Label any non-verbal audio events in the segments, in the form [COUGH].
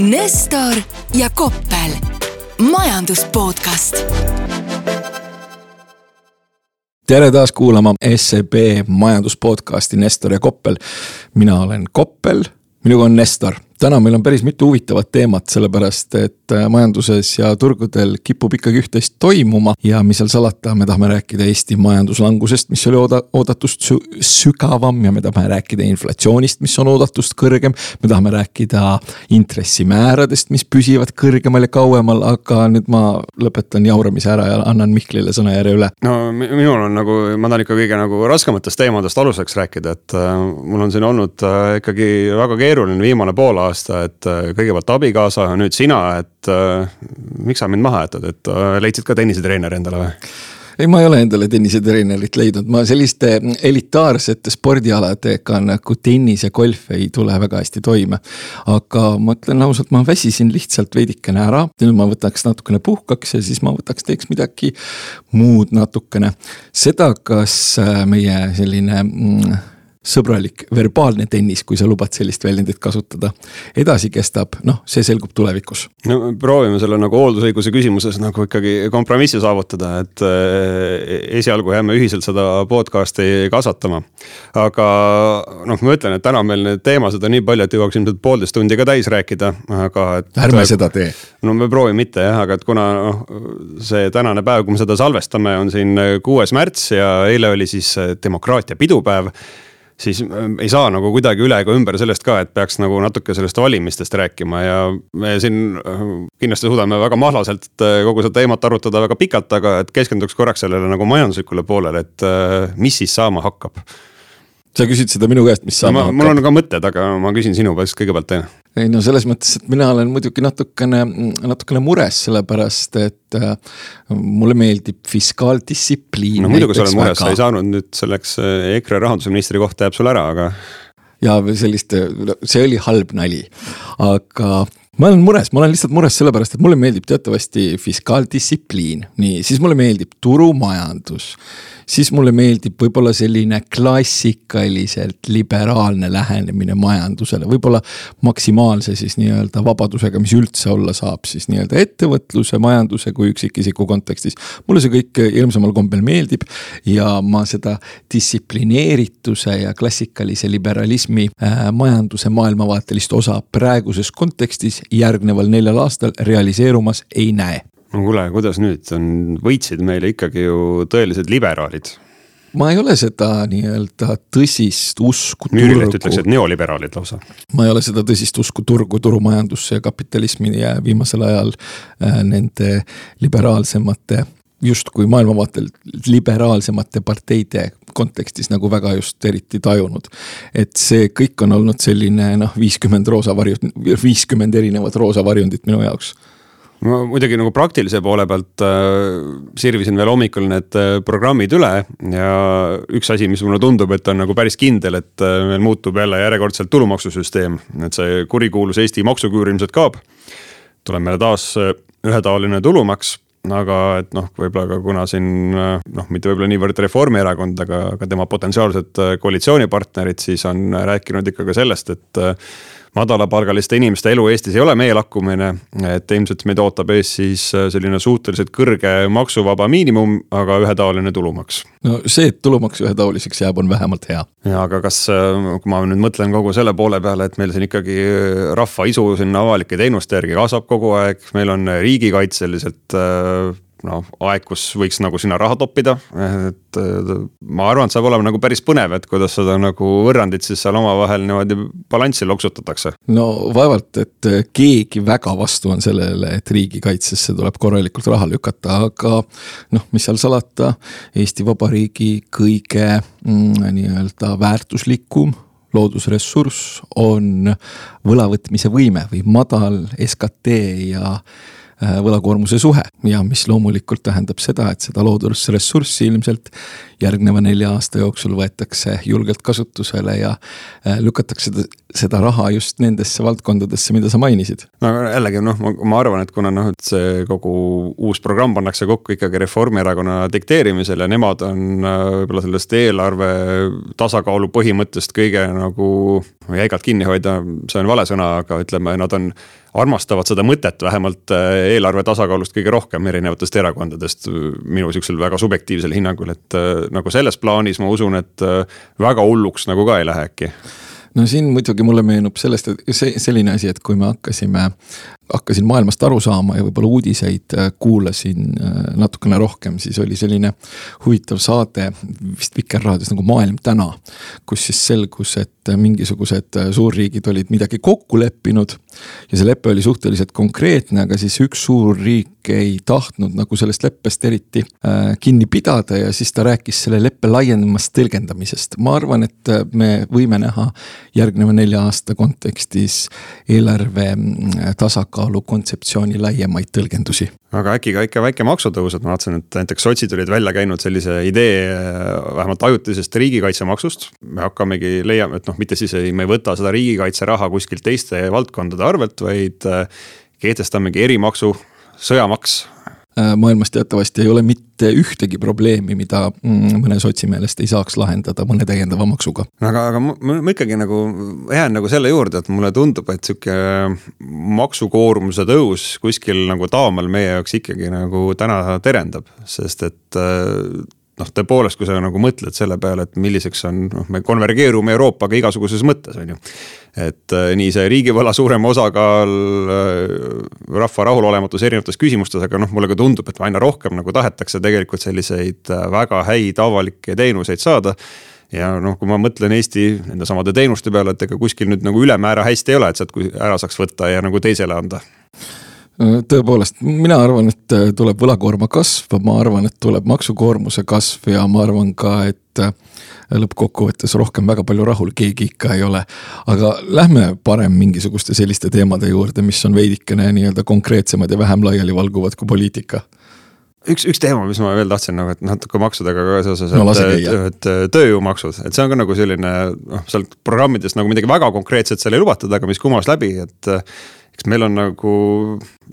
Nestor ja Koppel, majandus podcast. tere taas kuulama SEB majandus podcasti Nestor ja Koppel. mina olen Koppel, minuga on Nestor täna meil on päris mitu huvitavat teemat, sellepärast et äh, majanduses ja turgudel kipub ikkagi üht-teist toimuma ja mis seal salata, me tahame rääkida Eesti majanduslangusest, mis oli ooda-, oodatust sü sügavam ja me tahame rääkida inflatsioonist, mis on oodatust kõrgem. me tahame rääkida intressimääradest, mis püsivad kõrgemal ja kauemal, aga nüüd ma lõpetan jauramise ära ja annan Mihklile sõnajärje üle. no minul on nagu, ma tahan ikka kõige nagu raskematest teemadest aluseks rääkida, et äh, mul on siin olnud äh, ikkagi väga keeruline viimane pool aastat aasta, et äh, kõigepealt abikaasa, nüüd sina, et äh, miks sa mind maha jätad, et äh, leidsid ka tennisetreeneri endale või? ei, ma ei ole endale tennisetreenerit leidnud, ma selliste elitaarsete spordialadega nagu tennis ja golf ei tule väga hästi toime. aga ma ütlen ausalt, ma väsisin lihtsalt veidikene ära, nüüd ma võtaks natukene puhkaks ja siis ma võtaks, teeks midagi muud natukene. seda, kas meie selline mm, sõbralik verbaalne tennis, kui sa lubad sellist väljendit kasutada. edasi kestab, noh, see selgub tulevikus. no proovime selle nagu hooldusõiguse küsimuses nagu ikkagi kompromissi saavutada, et eh, esialgu jääme ühiselt seda podcast'i kasvatama. aga noh, ma ütlen, et täna meil neid teemasid on nii palju, et jõuaks ilmselt poolteist tundi ka täis rääkida, aga et.... ärme seda tee. no me proovime mitte jah, aga et kuna noh, see tänane päev, kui me seda salvestame, on siin kuues märts ja eile oli siis demokraatia pidupäev siis ähm, ei saa nagu kuidagi üle ega ümber sellest ka, et peaks nagu natuke sellest valimistest rääkima ja me siin äh, kindlasti suudame väga mahlaselt äh, kogu seda teemat arutada väga pikalt, aga et keskenduks korraks sellele nagu majanduslikule poolele, et äh, mis siis saama hakkab sa küsid seda minu käest, mis saama hakkab? mul on ka mõtted, aga ma küsin sinu käest kõigepealt enne. ei no selles mõttes, et mina olen muidugi natukene, natukene mures, sellepärast et äh, mulle meeldib fiskaaldistsipliin. no muidugi sa oled mures, sa ei saanud nüüd selleks äh, EKRE rahandusministri kohta jääb sul ära, aga. ja sellist, see oli halb nali, aga ma olen mures, ma olen lihtsalt mures sellepärast, et mulle meeldib teatavasti fiskaaldistsipliin, nii, siis mulle meeldib turumajandus. Siis mulle meeldib võib-olla selline klassikaliselt liberaalne lähenemine majandusele, võib-olla maksimaalse siis nii-öelda vabadusega, mis üldse olla saab siis nii-öelda ettevõtluse, majanduse kui üksikisiku kontekstis. mulle see kõik ilmsemal kombel meeldib ja ma seda distsiplineerituse ja klassikalise liberalismi äh, majanduse maailmavaatelist osa praeguses kontekstis järgneval neljal aastal realiseerumas ei näe no kuule, kuidas nüüd on, võitsid meile ikkagi ju tõelised liberaalid ma ei ole seda nii-öelda tõsist usku. Müürileht ütleks, et neoliberaalid lausa. ma ei ole seda tõsist usku turgu, turumajandusse ja kapitalismi ja viimasel ajal äh, nende liberaalsemate justkui maailmavaatel liberaalsemate parteide kontekstis nagu väga just eriti tajunud. et see kõik on olnud selline noh, viiskümmend roosa varjut, viiskümmend erinevat roosa varjundit minu jaoks ma muidugi nagu praktilise poole pealt äh, sirvisin veel hommikul need äh, programmid üle ja üks asi, mis mulle tundub, et on nagu päris kindel, et äh, meil muutub jälle järjekordselt tulumaksusüsteem, et see kurikuulus Eesti maksuküür ilmselt kaob. tuleb meile taas äh, ühetaoline tulumaks aga et noh, võib-olla ka kuna siin noh, mitte võib-olla niivõrd Reformierakond, aga, aga tema potentsiaalsed äh, koalitsioonipartnerid siis on rääkinud ikka ka sellest, et madalapalgaliste inimeste elu Eestis ei ole meelakkumine. et ilmselt meid ootab ees siis äh, selline suhteliselt kõrge maksuvaba miinimum, aga ühetaoline tulumaks. no see, et tulumaks ühetaoliseks jääb, on vähemalt hea. ja aga kas, äh, kui ma nüüd mõtlen kogu selle poole peale, et meil siin ikkagi äh, rahva isu sinna avalike teenuste järgi kasvab kogu aeg, meil on riigikaitseliselt noh, aeg, kus võiks nagu sinna raha toppida, et ma arvan, et saab olema nagu päris põnev, et kuidas seda nagu võrrandit siis seal omavahel niimoodi balanssi loksutatakse. no vaevalt, et keegi väga vastu on sellele, et riigikaitsesse tuleb korralikult raha lükata, aga noh, mis seal salata, Eesti Vabariigi kõige mm, nii-öelda väärtuslikum loodusressurss on võlavõtmise võime või madal SKT ja võlakoormuse suhe ja mis loomulikult tähendab seda, et seda loodusressurssi ilmselt järgneva nelja aasta jooksul võetakse julgelt kasutusele ja äh, lükatakse seda, seda raha just nendesse valdkondadesse, mida sa mainisid. no jällegi noh, ma arvan, et kuna noh, et see kogu uus programm pannakse kokku ikkagi Reformierakonna dikteerimisel ja nemad on äh, võib-olla sellest eelarve tasakaalu põhimõttest kõige nagu jäigalt kinni hoida, see on vale sõna, aga ütleme, nad on armastavad seda mõtet vähemalt äh, eelarve tasakaalust kõige rohkem erinevatest erakondadest. minu sihukesel väga subjektiivsel hinnangul, et äh, nagu selles plaanis ma usun, et äh, väga hulluks nagu ka ei lähe äkki no siin muidugi mulle meenub sellest, et see selline asi, et kui me hakkasime, hakkasin maailmast aru saama ja võib-olla uudiseid kuulasin natukene rohkem, siis oli selline huvitav saade vist Vikerraadios nagu Maailm täna. kus siis selgus, et mingisugused suurriigid olid midagi kokku leppinud ja see lepe oli suhteliselt konkreetne, aga siis üks suur riik ei tahtnud nagu sellest leppest eriti äh, kinni pidada ja siis ta rääkis selle leppe laiemast tõlgendamisest. ma arvan, et äh, me võime näha järgneva nelja aasta kontekstis eelarve mm, tasakaalu kontseptsiooni laiemaid tõlgendusi. aga äkki ka ikka väike maksutõus, et ma vaatasin, et näiteks sotsid olid välja käinud sellise idee äh, vähemalt ajutisest riigikaitsemaksust. me hakkamegi leiame, et noh, mitte siis ei, me ei võta seda riigikaitseraha kuskilt teiste valdkondade arvelt, vaid äh, kehtestamegi erimaksu, sõjamaks maailmas teatavasti ei ole mitte ühtegi probleemi, mida mm, mõne sotsi meelest ei saaks lahendada mõne täiendava maksuga. aga, aga ma, ma ikkagi nagu jään nagu selle juurde, et mulle tundub, et sihuke maksukoormuse tõus kuskil nagu taamal meie jaoks ikkagi nagu täna terendab, sest et äh, noh, tõepoolest, kui sa nagu mõtled selle peale, et milliseks on, noh, me konvergeerume Euroopaga igasuguses mõttes, on ju. et äh, nii see riigivõla suurem osakaal äh,, rahva rahulolematus erinevates küsimustes, aga noh, mulle ka tundub, et aina rohkem nagu tahetakse tegelikult selliseid äh, väga häid avalikke teenuseid saada ja noh, kui ma mõtlen Eesti nendesamade teenuste peale, et ega kuskil nüüd nagu ülemäära hästi ei ole, et sealt ära saaks võtta ja nagu teisele anda tõepoolest, mina arvan, et äh, tuleb võlakoorma kasv, ma arvan, et tuleb maksukoormuse kasv ja ma arvan ka, et äh, lõppkokkuvõttes rohkem väga palju rahul keegi ikka ei ole. aga lähme parem mingisuguste selliste teemade juurde, mis on veidikene nii-öelda konkreetsemad ja vähem laialivalguvad kui poliitika. Üks, üks teema, mis ma veel tahtsin nagu, et natuke maksudega ka seoses no,, et, et, et tööjõumaksud, et see on ka nagu selline noh, sealt programmidest nagu midagi väga konkreetset seal ei lubatud, aga mis kumas läbi, et eks meil on nagu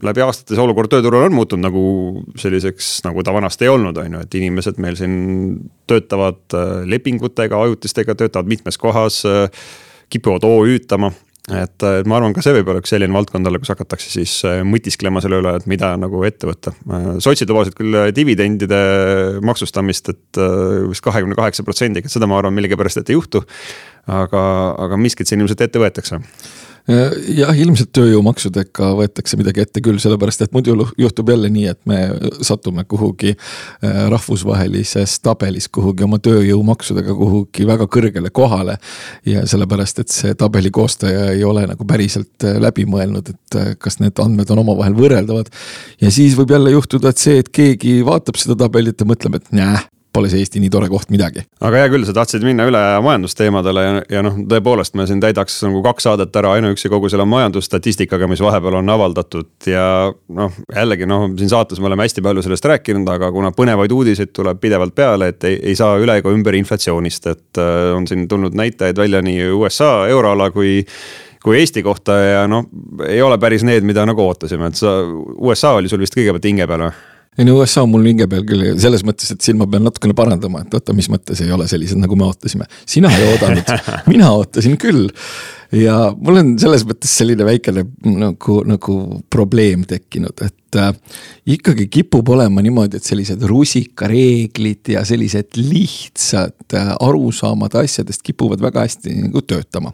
läbi aastate see olukord tööturul on muutunud nagu selliseks, nagu ta vanasti ei olnud, on ju, et inimesed meil siin töötavad äh, lepingutega, ajutistega, töötavad mitmes kohas, äh, kipuvad OÜ-tama et, et ma arvan, ka see võib olla üks selline valdkond olla, kus hakatakse siis äh, mõtisklema selle üle, et mida nagu ette võtta. sotsid lubasid küll dividendide maksustamist, et vist kahekümne kaheksa protsendiga, seda ma arvan millegipärast, et ei juhtu. aga, aga miskit siin ilmselt ette võetakse jah, ilmselt tööjõumaksudega võetakse midagi ette küll, sellepärast et muidu juhtub jälle nii, et me satume kuhugi äh, rahvusvahelises tabelis kuhugi oma tööjõumaksudega kuhugi väga kõrgele kohale. ja sellepärast, et see tabeli koostaja ei ole nagu päriselt äh, läbi mõelnud, et äh, kas need andmed on omavahel võrreldavad. ja siis võib jälle juhtuda, et see, et keegi vaatab seda tabelit ja mõtleb, et näe pole see Eesti nii tore koht midagi. aga hea küll, sa tahtsid minna üle majandusteemadele ja, ja noh, tõepoolest me siin täidaks nagu kaks saadet ära ainuüksi kogu selle majandusstatistikaga, mis vahepeal on avaldatud ja noh, jällegi noh, siin saates me oleme hästi palju sellest rääkinud, aga kuna põnevaid uudiseid tuleb pidevalt peale, et ei, ei saa üle ega ümber inflatsioonist, et äh, on siin tulnud näitajaid välja nii USA, euroala kui kui Eesti kohta ja noh, ei ole päris need, mida nagu ootasime, et sa, USA oli sul vist kõigepealt hinge peal või? Ei no USA on mul hinge peal küll selles mõttes, et siin ma pean natukene parandama, et oota, mis mõttes ei ole sellised, nagu me ootasime. sina ei oodanud [LAUGHS] mina ootasin küll. ja mul on selles mõttes selline väikene nagu, nagu probleem tekkinud, et äh, ikkagi kipub olema niimoodi, et sellised rusikareeglid ja sellised lihtsad äh, arusaamad asjadest kipuvad väga hästi nagu töötama.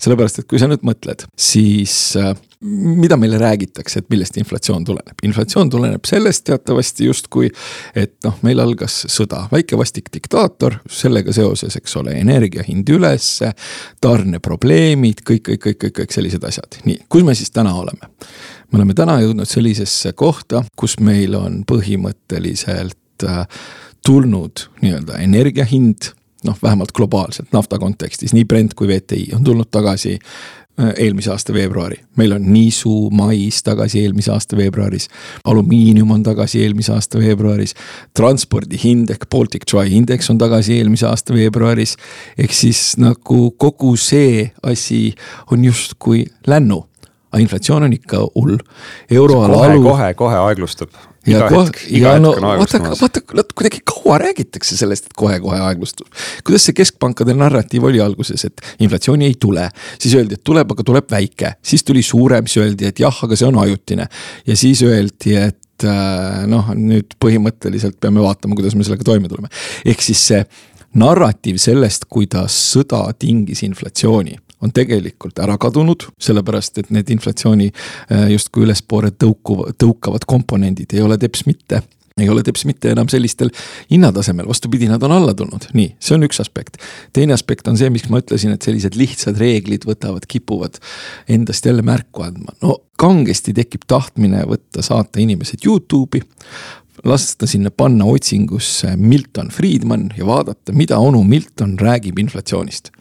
sellepärast, et kui sa nüüd mõtled, siis äh, mida meile räägitakse, et millest inflatsioon tuleneb? inflatsioon tuleneb sellest teatavasti justkui, et noh, meil algas sõda, väike vastik diktaator, sellega seoses, eks ole, energia hind ülesse, tarneprobleemid, kõik, kõik, kõik, kõik, kõik sellised asjad. nii, kus me siis täna oleme? me oleme täna jõudnud sellisesse kohta, kus meil on põhimõtteliselt äh, tulnud nii-öelda energia hind noh, vähemalt globaalselt nafta kontekstis, nii Brent kui VTI on tulnud tagasi eelmise aasta veebruari. meil on nisu mais tagasi eelmise aasta veebruaris. alumiinium on tagasi eelmise aasta veebruaris. transpordi hind ehk Baltic Dry Index on tagasi eelmise aasta veebruaris. ehk siis nagu kogu see asi on justkui lännu aga inflatsioon on ikka hull. euroala alu. kohe, kohe aeglustub ja kohe, ja no vaata, vaata, kuidagi kaua räägitakse sellest, et kohe-kohe aeglustub. kuidas see keskpankade narratiiv oli alguses, et inflatsiooni ei tule, siis öeldi, et tuleb, aga tuleb väike, siis tuli suurem, siis öeldi, et jah, aga see on ajutine. ja siis öeldi, et äh, noh, nüüd põhimõtteliselt peame vaatama, kuidas me sellega toime tuleme. ehk siis see narratiiv sellest, kuidas sõda tingis inflatsiooni on tegelikult ära kadunud, sellepärast et need inflatsiooni äh, justkui ülespoole tõukuva, tõukavad komponendid ei ole teps mitte. Ei ole teps mitte enam sellistel hinnatasemel, vastupidi, nad on alla tulnud, nii, see on üks aspekt. teine aspekt on see, miks ma ütlesin, et sellised lihtsad reeglid võtavad, kipuvad endast jälle märku andma, no kangesti tekib tahtmine võtta, saata inimesed Youtube'i lasta sinna panna otsingusse Milton Friedman ja vaadata, mida onu Milton räägib inflatsioonist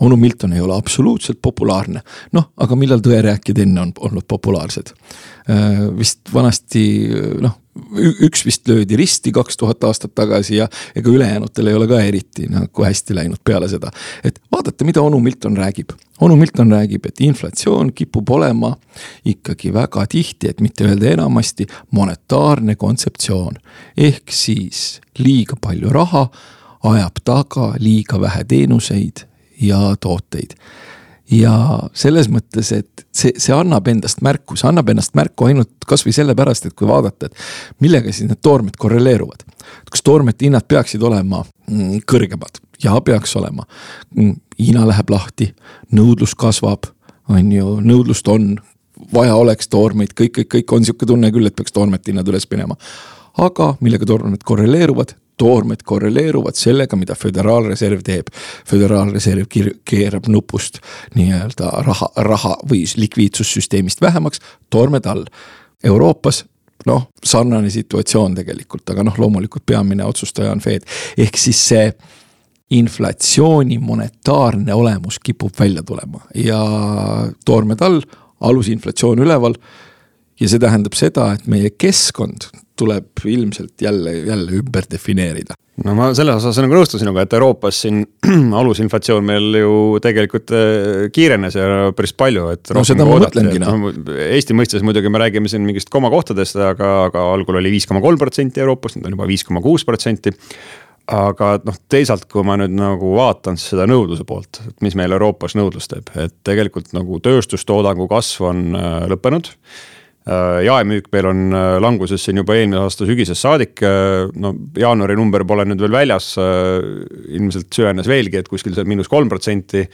onu Milton ei ole absoluutselt populaarne. noh, aga millal tõerääkijad enne on olnud populaarsed? Äh, vist vanasti noh, üks vist löödi risti kaks tuhat aastat tagasi ja ega ülejäänutel ei ole ka eriti nagu hästi läinud peale seda. et vaadake, mida onu Milton räägib. onu Milton räägib, et inflatsioon kipub olema ikkagi väga tihti, et mitte öelda enamasti, monetaarne kontseptsioon. ehk siis liiga palju raha ajab taga liiga vähe teenuseid ja tooteid. ja selles mõttes, et see, see annab endast märku, see annab ennast märku ainult kasvõi sellepärast, et kui vaadata, et millega siis need toormed korreleeruvad. kas toormete hinnad peaksid olema mm, kõrgemad? jaa, peaks olema. Mm, Hiina läheb lahti, nõudlus kasvab, on ju, nõudlust on, vaja oleks toormeid, kõik, kõik, kõik on sihuke tunne küll, et peaks toormete hinnad üles minema. aga millega toormed korreleeruvad, toormed korreleeruvad sellega, mida Föderaalreserv teeb. föderaalreserv keerab nupust nii-öelda raha, raha või likviidsussüsteemist vähemaks, toormed all. Euroopas noh, sarnane situatsioon tegelikult, aga noh, loomulikult peamine otsustaja on Fed, ehk siis see inflatsiooni monetaarne olemus kipub välja tulema ja toormed all, alusinflatsioon üleval. ja see tähendab seda, et meie keskkond tuleb ilmselt jälle, jälle ümber defineerida. no ma selles osas nagu nõustun sinuga, et Euroopas siin [CLEARS THROAT] alusinflatsioon meil ju tegelikult äh, kiirenes ja päris palju, et. no seda ma mõtlengi noh no.. Eesti mõistes muidugi me räägime siin mingist komakohtadest, aga, aga algul oli viis koma kolm protsenti Euroopas, nüüd on juba viis koma kuus protsenti aga noh, teisalt, kui ma nüüd nagu vaatan seda nõudluse poolt, et mis meil Euroopas nõudlus teeb, et tegelikult nagu tööstustoodangu kasv on äh, lõppenud Äh, jaemüük meil on äh, languses siin juba eelmise aasta sügisest saadik. Äh, no jaanuari number pole nüüd veel väljas, ilmselt süvenes veelgi, et kuskil seal miinus kolm protsenti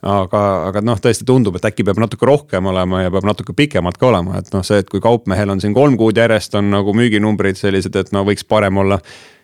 aga, aga noh, tõesti tundub, et äkki peab natuke rohkem olema ja peab natuke pikemalt ka olema, et noh, see, et kui kaupmehel on siin kolm kuud järjest on nagu müüginumbrid sellised, et no võiks parem olla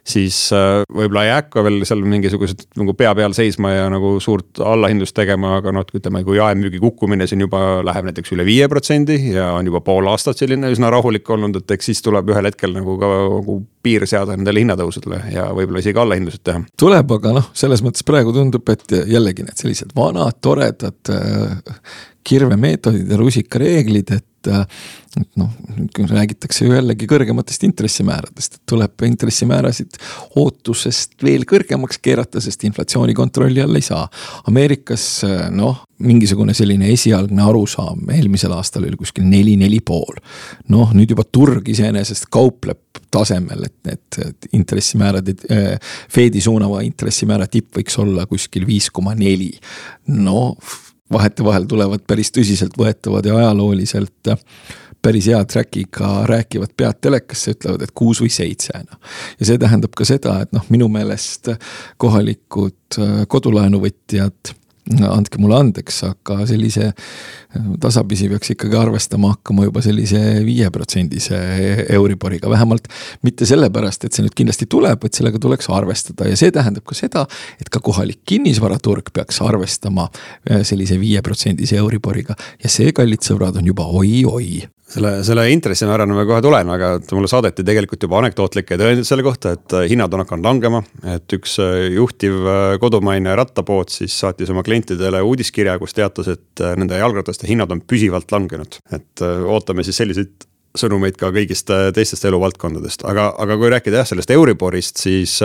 siis äh, võib-olla ei hakka veel seal mingisugused nagu pea peal seisma ja nagu suurt allahindlust tegema, aga noh, ütleme, kui jaemüügi kukkumine siin juba läheb näiteks üle viie protsendi ja on juba pool aastat selline üsna rahulik olnud, et eks siis tuleb ühel hetkel nagu ka nagu piir seada nendele hinnatõusudele ja võib-olla isegi allahindlused teha. tuleb, aga noh, selles mõttes praegu tundub, et jällegi need sellised vanad toredad äh, kirvemeetodid ja rusikareeglid, et et noh, räägitakse ju jällegi kõrgematest intressimääradest, et tuleb intressimäärasid ootusest veel kõrgemaks keerata, sest inflatsiooni kontrolli all ei saa. Ameerikas noh, mingisugune selline esialgne arusaam eelmisel aastal oli kuskil neli, neli pool. noh, nüüd juba turg iseenesest kaupleb tasemel, et need intressimäärad, Fedi suunava intressimäära tipp võiks olla kuskil viis koma neli. no vahetevahel tulevad päris tõsiseltvõetavad ja ajalooliselt päris hea track'iga rääkivad pead telekasse, ütlevad, et kuus või seitse, noh. ja see tähendab ka seda, et noh, minu meelest kohalikud kodulaenuvõtjad andke mulle andeks, aga sellise tasapisi peaks ikkagi arvestama hakkama juba sellise viieprotsendise Euriboriga, vähemalt mitte sellepärast, et see nüüd kindlasti tuleb, vaid sellega tuleks arvestada. Ja see tähendab ka seda, et ka kohalik kinnisvaraturg peaks arvestama äh, sellise viieprotsendise Euriboriga. Ja see, kallid sõbrad, on juba oi-oi selle, selle intressimäärani me kohe tuleme, aga mulle saadeti tegelikult juba anekdootlikke tõendeid selle kohta, et äh, hinnad on hakanud langema. et üks äh, juhtiv äh, kodumaine rattapood siis saatis oma klientidele uudiskirja, kus teatas, et nende jalgrataste hinnad on püsivalt langenud. et ootame siis selliseid sõnumeid ka kõigist teistest eluvaldkondadest, aga, aga kui rääkida jah, sellest Euriborist, siis.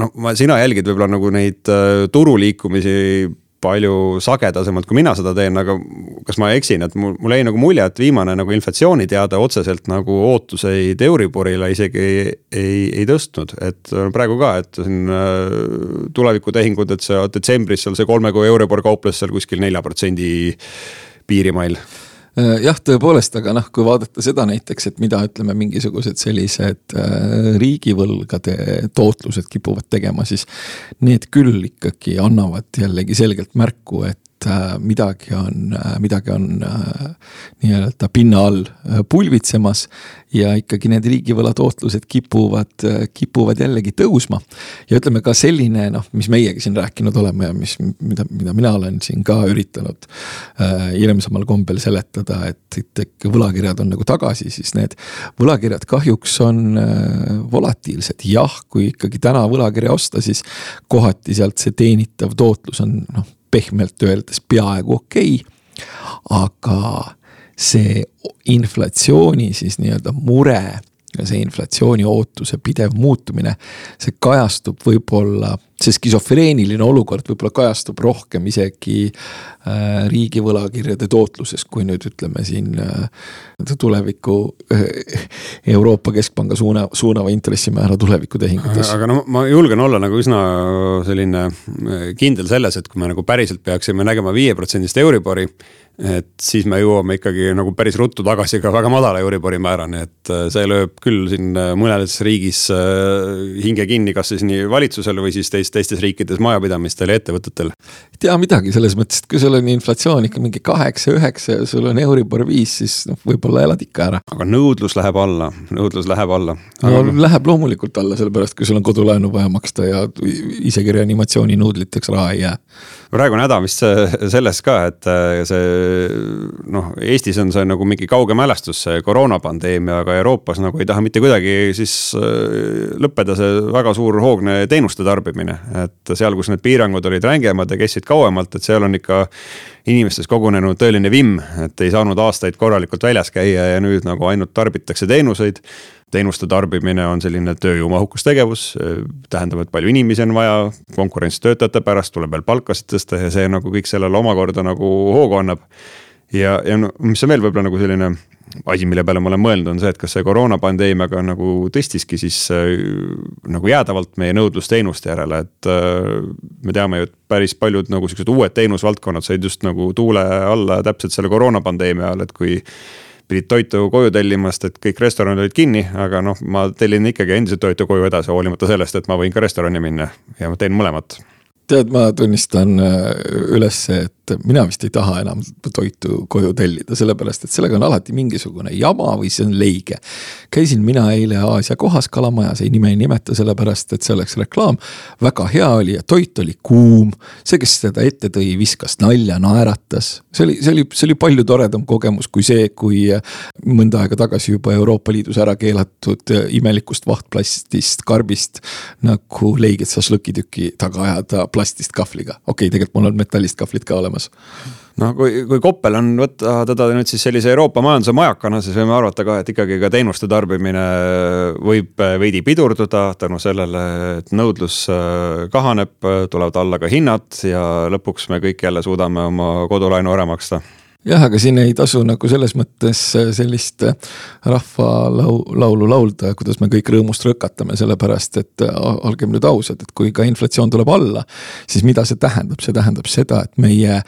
noh, ma, sina jälgid võib-olla nagu neid turuliikumisi palju sagedasemalt, kui mina seda teen, aga kas ma eksin, et mul, mul jäi nagu mulje, et viimane nagu inflatsiooniteade otseselt nagu ootuseid Euriborile isegi ei, ei, ei tõstnud, et praegu ka, et siin äh, tulevikutehingud, et see detsembris seal see kolme kuu Euribor kauples seal kuskil nelja protsendi piirimail. Äh, jah, tõepoolest, aga noh, kui vaadata seda näiteks, et mida ütleme, mingisugused sellised äh, riigivõlgade tootlused kipuvad tegema, siis need küll ikkagi annavad jällegi selgelt märku, et äh, midagi on, midagi on nii-öelda pinna all pulbitsemas ja ikkagi need riigivõla tootlused kipuvad, kipuvad jällegi tõusma. ja ütleme ka selline noh, mis meiegi siin rääkinud oleme ja mis, mida, mida mina olen siin ka üritanud äh, hirmsamal kombel seletada, et, et võlakirjad on nagu tagasi, siis need võlakirjad kahjuks on äh, volatiilsed, jah, kui ikkagi täna võlakirja osta, siis kohati sealt see teenitav tootlus on noh, pehmelt öeldes peaaegu okei. Okay,, aga see inflatsiooni siis nii-öelda mure ja see inflatsiooni ootuse pidev muutumine, see kajastub võib-olla, see skisofreeniline olukord võib-olla kajastub rohkem isegi äh, riigi võlakirjade tootluses, kui nüüd ütleme siin äh, tuleviku äh, Euroopa Keskpanga suuna, suunava intressimäära tulevikutehingutes. aga no ma julgen olla nagu üsna selline äh, kindel selles, et kui me nagu päriselt peaksime nägema viieprotsendist Euribori et siis me jõuame ikkagi nagu päris ruttu tagasi ka väga madala Euribori määrani, et äh, see lööb küll siin äh, mõnes riigis äh, hinge kinni, kas siis nii valitsusel või siis teist, teistes riikides majapidamistel ja ettevõtetel. ei tea midagi selles mõttes, et kui sul on inflatsioon ikka mingi kaheksa, üheksa ja sul on Euribor viis, siis noh, võib-olla elad ikka ära. aga nõudlus läheb alla, nõudlus läheb alla. no aga... läheb loomulikult alla, sellepärast kui sul on kodulaenu vaja maksta ja isegi reanimatsiooninuudliteks raha ei jää praegune häda vist selles ka, et äh, see noh, Eestis on see nagu mingi kauge mälestus, see koroonapandeemia, aga Euroopas nagu ei taha mitte kuidagi siis äh, lõppeda see väga suur hoogne teenuste tarbimine. et seal, kus need piirangud olid rängemad ja kestsid kauemalt, et seal on ikka inimestes kogunenud tõeline vimm, et ei saanud aastaid korralikult väljas käia ja nüüd nagu ainult tarbitakse teenuseid teenuste tarbimine on selline tööjõumahukas tegevus, tähendab, et palju inimesi on vaja, konkurents töötajate pärast, tuleb veel palkasid tõsta ja see nagu kõik sellele omakorda nagu hoogu annab. ja, ja no mis on veel võib-olla nagu selline asi, mille peale ma olen mõelnud, on see, et kas see koroonapandeemiaga nagu tõstiski siis äh, nagu jäädavalt meie nõudlust teenuste järele, et äh, me teame ju, et päris paljud nagu siuksed uued teenusvaldkonnad said just nagu tuule alla täpselt selle koroonapandeemia ajal, et kui pidid toitu koju tellima, sest et kõik restoranid olid kinni, aga noh, ma tellin ikkagi endiselt toitu koju edasi, hoolimata sellest, et ma võin ka restorani minna ja ma teen mõlemat. Tead, ma tunnistan äh, üles, et mina vist ei taha enam toitu koju tellida, sellepärast et sellega on alati mingisugune jama või see on leige. käisin mina eile Aasia kohas kalamajas, ei nime ei nimeta, sellepärast et see oleks reklaam. väga hea oli ja toit oli kuum, see, kes seda ette tõi, viskas nalja, naeratas. see oli, see oli, see oli palju toredam kogemus kui see, kui mõnda aega tagasi juba Euroopa Liidus ära keelatud imelikust vahtplastist karbist nagu leiged šašlõkitüki taga ajada plastist kahvliga. okei okay,, tegelikult mul on metallist kahvlid ka olemas no kui, kui Koppel on võtta teda nüüd siis sellise Euroopa majanduse majakana, siis võime arvata ka, et ikkagi ka teenuste tarbimine võib veidi pidurduda tänu sellele, et nõudlus äh, kahaneb, tulevad alla ka hinnad ja lõpuks me kõik jälle suudame oma kodulaenu ära maksta jah, aga siin ei tasu nagu selles mõttes äh, sellist äh, rahvalaulu laulda, kuidas me kõik rõõmust rõkatame, sellepärast et äh, olgem nüüd ausad, et kui ka inflatsioon tuleb alla, siis mida see tähendab, see tähendab seda, et meie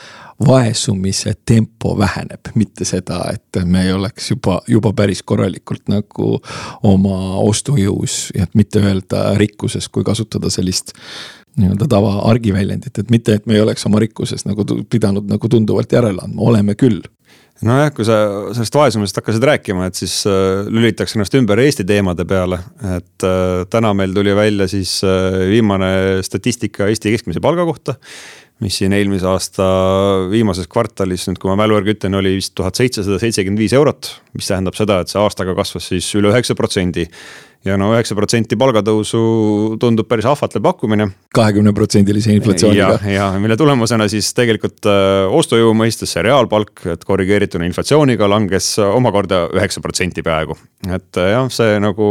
vaesumise tempo väheneb, mitte seda, et me ei oleks juba, juba päris korralikult nagu oma ostujõus ja mitte öelda rikkuses, kui kasutada sellist nii-öelda tava argiväljendit, et mitte, et me ei oleks oma rikkuses nagu pidanud nagu tunduvalt järele andma, oleme küll nojah, kui sa sellest vaesumisest hakkasid rääkima, et siis äh, lülitaks ennast ümber Eesti teemade peale. et äh, täna meil tuli välja siis äh, viimane statistika Eesti keskmise palga kohta. mis siin eelmise aasta viimases kvartalis, nüüd kui ma mälu järgi ütlen, oli vist tuhat seitsesada seitsekümmend viis eurot. mis tähendab seda, et see aastaga kasvas siis üle üheksa protsendi ja no üheksa protsenti palgatõusu tundub päris ahvatlev pakkumine. kahekümneprotsendilise inflatsiooniga. ja, ja mille tulemusena siis tegelikult äh, ostujõu mõistes see reaalpalk, et korrigeerituna inflatsiooniga langes omakorda üheksa protsenti peaaegu. et äh, jah, see nagu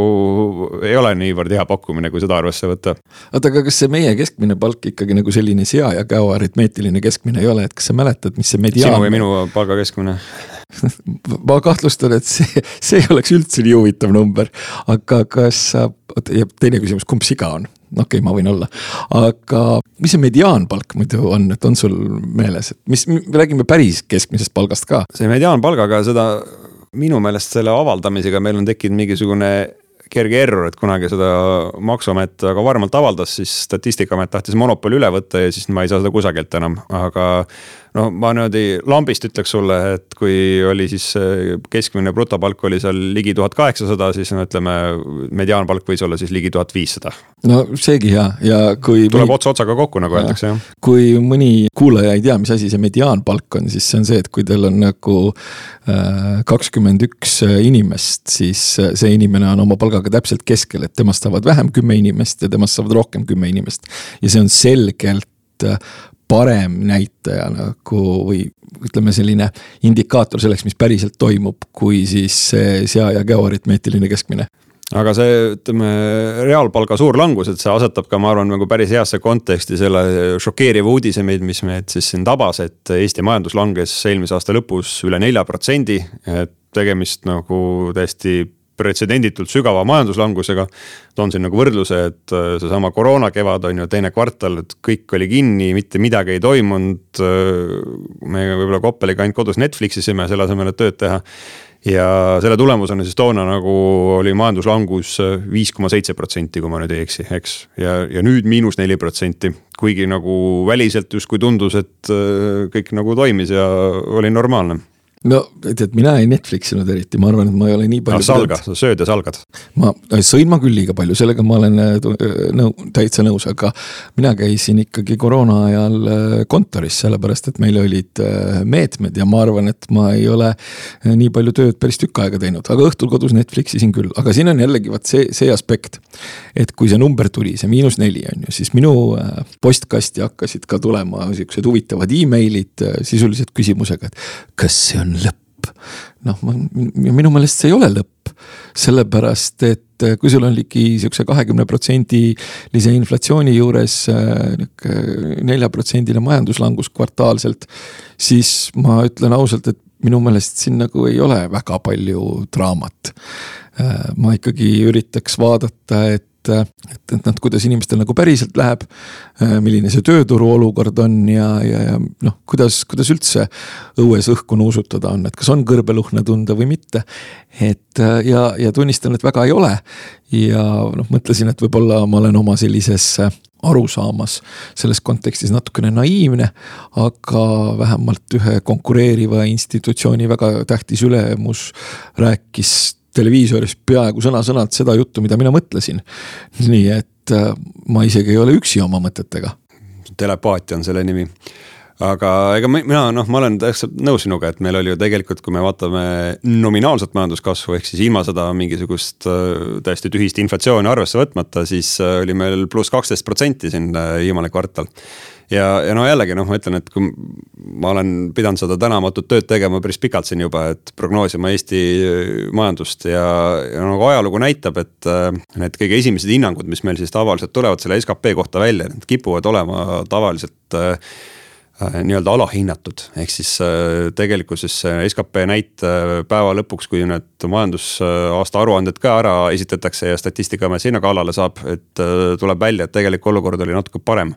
ei ole niivõrd hea pakkumine, kui seda arvesse võtta. oota, aga kas see meie keskmine palk ikkagi nagu selline sea ja käo aritmeetiline keskmine ei ole, et kas sa mäletad, mis see mediaan. sinu ja minu palga keskmine [LAUGHS] ma kahtlustan, et see, see ei oleks üldse nii huvitav number, aga kas sa, ja teine küsimus, kumb siga on? okei okay,, ma võin olla, aga mis see mediaanpalk muidu on, et on sul meeles, et mis, me räägime päris keskmisest palgast ka. see mediaanpalgaga seda minu meelest selle avaldamisega meil on tekkinud mingisugune kerge error, et kunagi seda maksuamet väga varmalt avaldas, siis statistikaamet tahtis monopoli üle võtta ja siis ma ei saa seda kusagilt enam, aga no ma niimoodi lambist ütleks sulle, et kui oli siis keskmine brutopalk oli seal ligi tuhat kaheksasada, siis no ütleme, mediaanpalk võis olla siis ligi tuhat viissada. no seegi hea ja kui. tuleb mõni... ots otsaga kokku, nagu öeldakse jah. kui mõni kuulaja ei tea, mis asi see mediaanpalk on, siis see on see, et kui teil on nagu äh, kakskümmend üks inimest, siis see inimene on oma palgaga täpselt keskel, et temast saavad vähem kümme inimest ja temast saavad rohkem kümme inimest. ja see on selgelt parem näitaja nagu või ütleme, selline indikaator selleks, mis päriselt toimub, kui siis see sea ja geoaritmeetiline keskmine aga see, ütleme, reaalpalga suur langus, et see asetab ka, ma arvan, nagu päris heasse konteksti selle šokeeriva uudise meid, mis meid siis siin tabas, et Eesti majandus langes eelmise aasta lõpus üle nelja protsendi. et tegemist nagu täiesti pretsedenditult sügava majanduslangusega. toon siin nagu võrdluse, et äh, seesama koroona kevad on ju teine kvartal, et kõik oli kinni, mitte midagi ei toimunud. Äh, me võib-olla Koppeliga ainult kodus Netflix isime selle asemel, et tööd teha ja selle tulemusena siis toona nagu oli majanduslangus äh, viis koma seitse protsenti, kui ma nüüd ei eksi, eks. ja, ja nüüd miinus neli protsenti, kuigi nagu väliselt justkui tundus, et kõik nagu toimis ja oli normaalne no tead, mina ei Netflix inud eriti, ma arvan, et ma ei ole nii palju. salga, sa sööd ja salgad. ma sõin ma küll liiga palju, sellega ma olen äh, äh, nõu, täitsa nõus, aga mina käisin ikkagi koroona ajal äh, kontoris, sellepärast et meil olid meetmed ja ma arvan, et ma ei ole nii palju tööd päris tükk aega teinud, aga õhtul kodus Netflix isin küll, aga siin on jällegi vot see, see aspekt. et kui see number tuli, see miinus neli on ju, siis minu postkasti hakkasid ka tulema siuksed huvitavad email'id sisuliselt küsimusega, et kas see on lõpp. noh, minu meelest see ei ole lõpp, sellepärast et äh, kui sul on ligi sihukese kahekümne protsendilise inflatsiooni juures äh, nihuke neljaprotsendiline majanduslangus kvartaalselt. siis ma ütlen ausalt, et minu meelest siin nagu ei ole väga palju draamat. Äh, ma ikkagi üritaks vaadata, et et, et, et noh, kuidas inimestel nagu päriselt läheb. Äh, milline see tööturu olukord on ja, ja, ja noh, kuidas, kuidas üldse õues õhku nuusutada on, et kas on kõrbeluhna tunda või mitte. et ja, ja tunnistan, et väga ei ole. ja noh, mõtlesin, et võib-olla ma olen oma sellises arusaamas selles kontekstis natukene naiivne, aga vähemalt ühe konkureeriva institutsiooni väga tähtis ülemus rääkis televiisoris peaaegu sõna-sõnalt seda juttu, mida mina mõtlesin. nii et äh, ma isegi ei ole üksi oma mõtetega. telepaatia on selle nimi aga ega mina noh, ma olen täitsa nõus sinuga, et meil oli ju tegelikult, kui me vaatame nominaalset majanduskasvu, ehk siis ilma seda mingisugust äh, täiesti tühist inflatsiooni arvesse võtmata, siis äh, oli meil pluss kaksteist protsenti siin viimane kvartal ja, ja no jällegi noh, ma ütlen, et kui ma olen pidanud seda tänamatut tööd tegema päris pikalt siin juba, et prognoosima Eesti majandust ja, ja nagu ajalugu näitab, et äh, need kõige esimesed hinnangud, mis meil siis tavaliselt tulevad selle skp kohta välja, need kipuvad olema tavaliselt äh, äh, nii-öelda alahinnatud, ehk siis tegelikkuses see skp näit päeva lõpuks, kui need majandusaasta aruanded ka ära esitatakse ja statistikaamet sinna kallale saab, et tuleb välja, et tegelik olukord oli natuke parem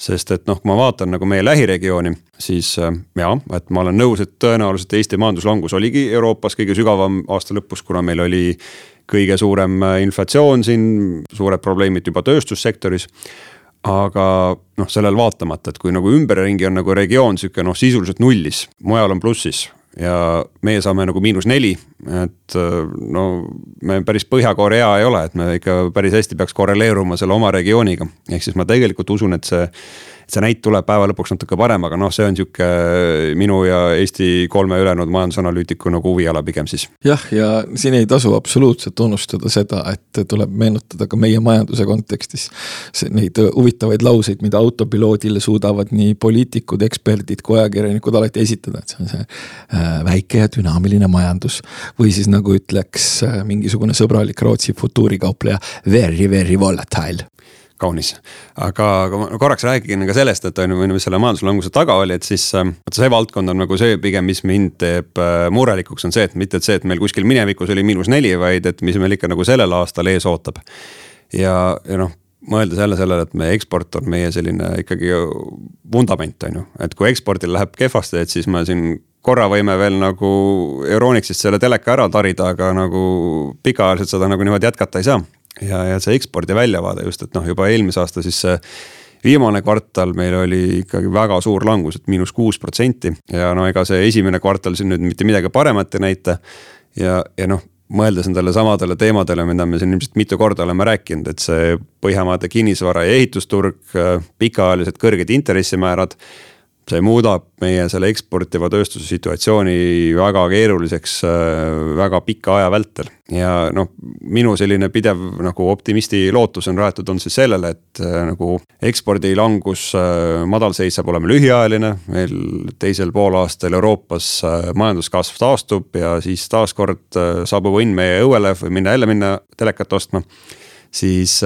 sest et noh, kui ma vaatan nagu meie lähiregiooni, siis äh, jaa, et ma olen nõus, et tõenäoliselt Eesti majanduslangus oligi Euroopas kõige sügavam aasta lõpus, kuna meil oli kõige suurem äh, inflatsioon siin, suured probleemid juba tööstussektoris. Aga noh, sellele vaatamata, et kui nagu ümberringi on nagu regioon sihuke noh, sisuliselt nullis, mujal on plussis ja meie saame nagu miinus neli, et no me päris Põhja-Korea ei ole, et me ikka päris hästi peaks korreleeruma selle oma regiooniga. ehk siis ma tegelikult usun, et see see näit tuleb päeva lõpuks natuke parem, aga noh, see on sihuke minu ja Eesti kolme ülejäänud majandusanalüütiku nagu huviala pigem siis. jah, ja siin ei tasu absoluutselt unustada seda, et tuleb meenutada ka meie majanduse kontekstis. Neid huvitavaid lauseid, mida autopiloodile suudavad nii poliitikud, eksperdid kui ajakirjanikud alati esitada, et see on see äh, väike ja dünaamiline majandus. või siis nagu ütleks äh, mingisugune sõbralik Rootsi futuurikaupleja, very, very volatile kaunis, aga, ma korraks räägin ka sellest, et on ju, mis selle majanduslanguse taga oli, et siis äh, vaata see valdkond on nagu see pigem, mis mind teeb äh, murelikuks, on see, et mitte et see, et meil kuskil minevikus oli miinus neli, vaid et mis meil ikka nagu sellel aastal ees ootab. ja, ja noh, mõeldes jälle sellele, et meie eksport on meie selline ikkagi vundament, on ju, et kui ekspordil läheb kehvasti, et siis me siin korra võime veel nagu Euronixist selle teleka ära tarida, aga nagu pikaajaliselt seda nagu niimoodi jätkata ei saa ja, ja see ekspordi väljavaade just, et noh, juba eelmise aasta siis see viimane kvartal meil oli ikkagi väga suur langus, et miinus kuus protsenti ja no ega see esimene kvartal siin nüüd mitte midagi paremat ei näita. ja, ja noh, mõeldes nendele samadele teemadele, mida me siin ilmselt mitu korda oleme rääkinud, et see Põhjamaade kinnisvara ja ehitusturg, pikaajalised kõrged intressimäärad see muudab meie selle eksportiva tööstuse situatsiooni väga keeruliseks äh, väga pika aja vältel. ja noh, minu selline pidev nagu optimisti lootus on rajatud, on siis sellele, et äh, nagu ekspordi langus, äh, madalseis saab olema lühiajaline. meil teisel poolaastal Euroopas majanduskasv taastub ja siis taaskord saabub õnn meie õuele või minna jälle minna telekat ostma. siis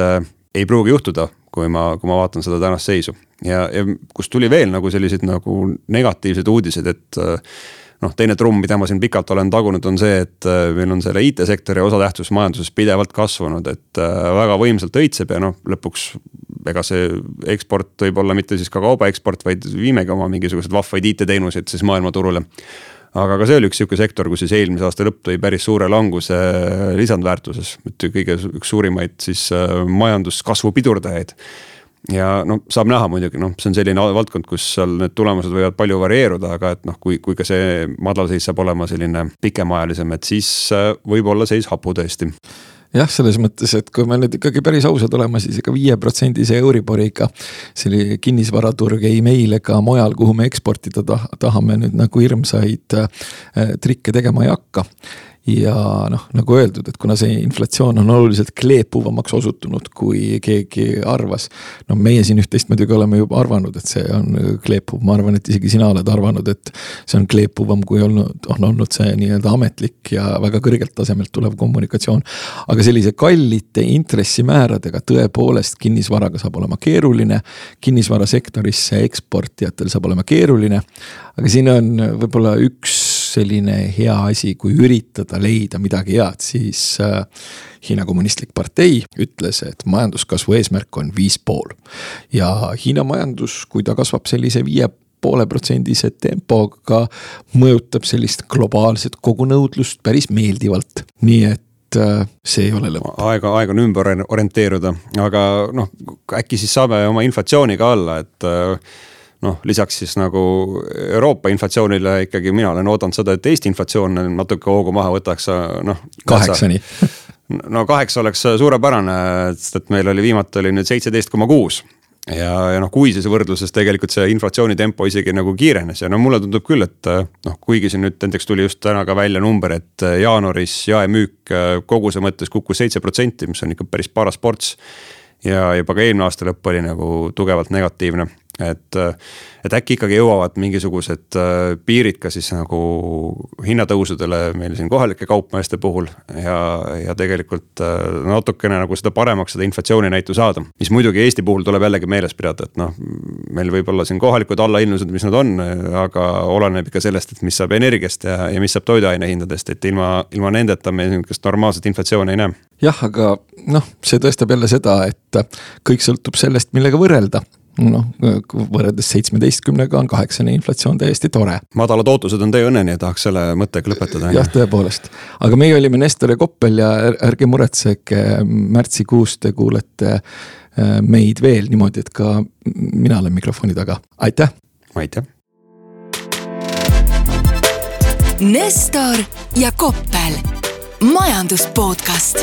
ei pruugi juhtuda, kui ma, kui ma vaatan seda tänast seisu ja, ja kust tuli veel nagu selliseid nagu negatiivseid uudiseid, et äh, noh, teine trumm, mida ma siin pikalt olen tagunud, on see, et äh, meil on selle IT-sektori osatähtsus majanduses pidevalt kasvanud, et äh, väga võimsalt õitseb ja noh, lõpuks. ega see eksport võib olla mitte siis ka kaubaeksport, vaid viimegi oma mingisuguseid vahvaid IT-teenuseid siis maailmaturule aga ka see oli üks sihuke sektor, kus siis eelmise aasta lõpp tõi päris suure languse lisandväärtuses, et kõige üks suurimaid siis majanduskasvu pidurdajaid. Ja noh, saab näha muidugi, noh, see on selline valdkond, kus seal need tulemused võivad palju varieeruda, aga et noh, kui, kui ka see madalseis saab olema selline pikemaajalisem, et siis äh, võib olla seis hapu tõesti jah, selles mõttes, et kui me nüüd ikkagi päris ausad oleme, siis ega viieprotsendise Euriboriga. selle kinnisvaraturg ei meil ega mujal, kuhu me eksportida tahame nüüd nagu hirmsaid äh, trikke tegema ei hakka ja noh, nagu öeldud, et kuna see inflatsioon on oluliselt kleepuvamaks osutunud, kui keegi arvas. no meie siin üht-teist muidugi oleme juba arvanud, et see on kleepuv, ma arvan, et isegi sina oled arvanud, et. see on kleepuvam, kui olnud, on olnud see nii-öelda ametlik ja väga kõrgelt tasemelt tulev kommunikatsioon. aga sellise kallite intressimääradega tõepoolest kinnisvaraga saab olema keeruline. kinnisvarasektorisse eksportijatel saab olema keeruline. aga siin on võib-olla üks selline hea asi, kui üritada leida midagi head, siis äh, Hiina Kommunistlik Partei ütles, et majanduskasvu eesmärk on viis pool. ja Hiina majandus, kui ta kasvab sellise viie poole protsendise tempoga, mõjutab sellist globaalset kogunõudlust päris meeldivalt, nii et äh, see ei ole lõpp. aega, aeg on ümber orienteeruda, aga noh, äkki siis saame oma inflatsiooni ka alla, et äh, noh, lisaks siis nagu Euroopa inflatsioonile ikkagi mina olen oodanud seda, et Eesti inflatsioon natuke hoogu maha võtaks, noh. kaheksani [LAUGHS] no kaheksa oleks suurepärane, sest et meil oli viimati oli nüüd seitseteist koma kuus ja, ja noh, kuises võrdluses tegelikult see inflatsioonitempo isegi nagu kiirenes ja no mulle tundub küll, et noh, kuigi siin nüüd näiteks tuli just täna ka välja number, et jaanuaris jaemüük koguse mõttes kukkus seitse protsenti, mis on ikka päris paras ports. ja juba ka eelmine aasta lõpp oli nagu tugevalt negatiivne et, et äkki ikkagi jõuavad mingisugused äh, piirid ka siis nagu hinnatõusudele meil siin kohalike kaupmeeste puhul ja, ja tegelikult äh, natukene nagu seda paremaks seda inflatsiooninäitu saada. mis muidugi Eesti puhul tuleb jällegi meeles pidada, et noh, meil võib olla siin kohalikud allahindlused, mis nad on, aga oleneb ikka sellest, et mis saab energiast ja, ja mis saab toiduainehindadest, et ilma, ilma nendeta me sihukest normaalset inflatsiooni ei näe. jah, aga noh, see tõestab jälle seda, et kõik sõltub sellest, millega võrrelda noh, võrreldes seitsmeteistkümnega on kaheksane inflatsioon täiesti tore. madalad ootused on tee õnneni ja tahaks selle mõttega lõpetada. jah, tõepoolest, aga meie olime Nestor ja Koppel ja ärge muretsege, märtsikuus te kuulete äh, meid veel niimoodi, et ka mina olen mikrofoni taga, aitäh. aitäh. Nestor ja Koppel, majandus podcast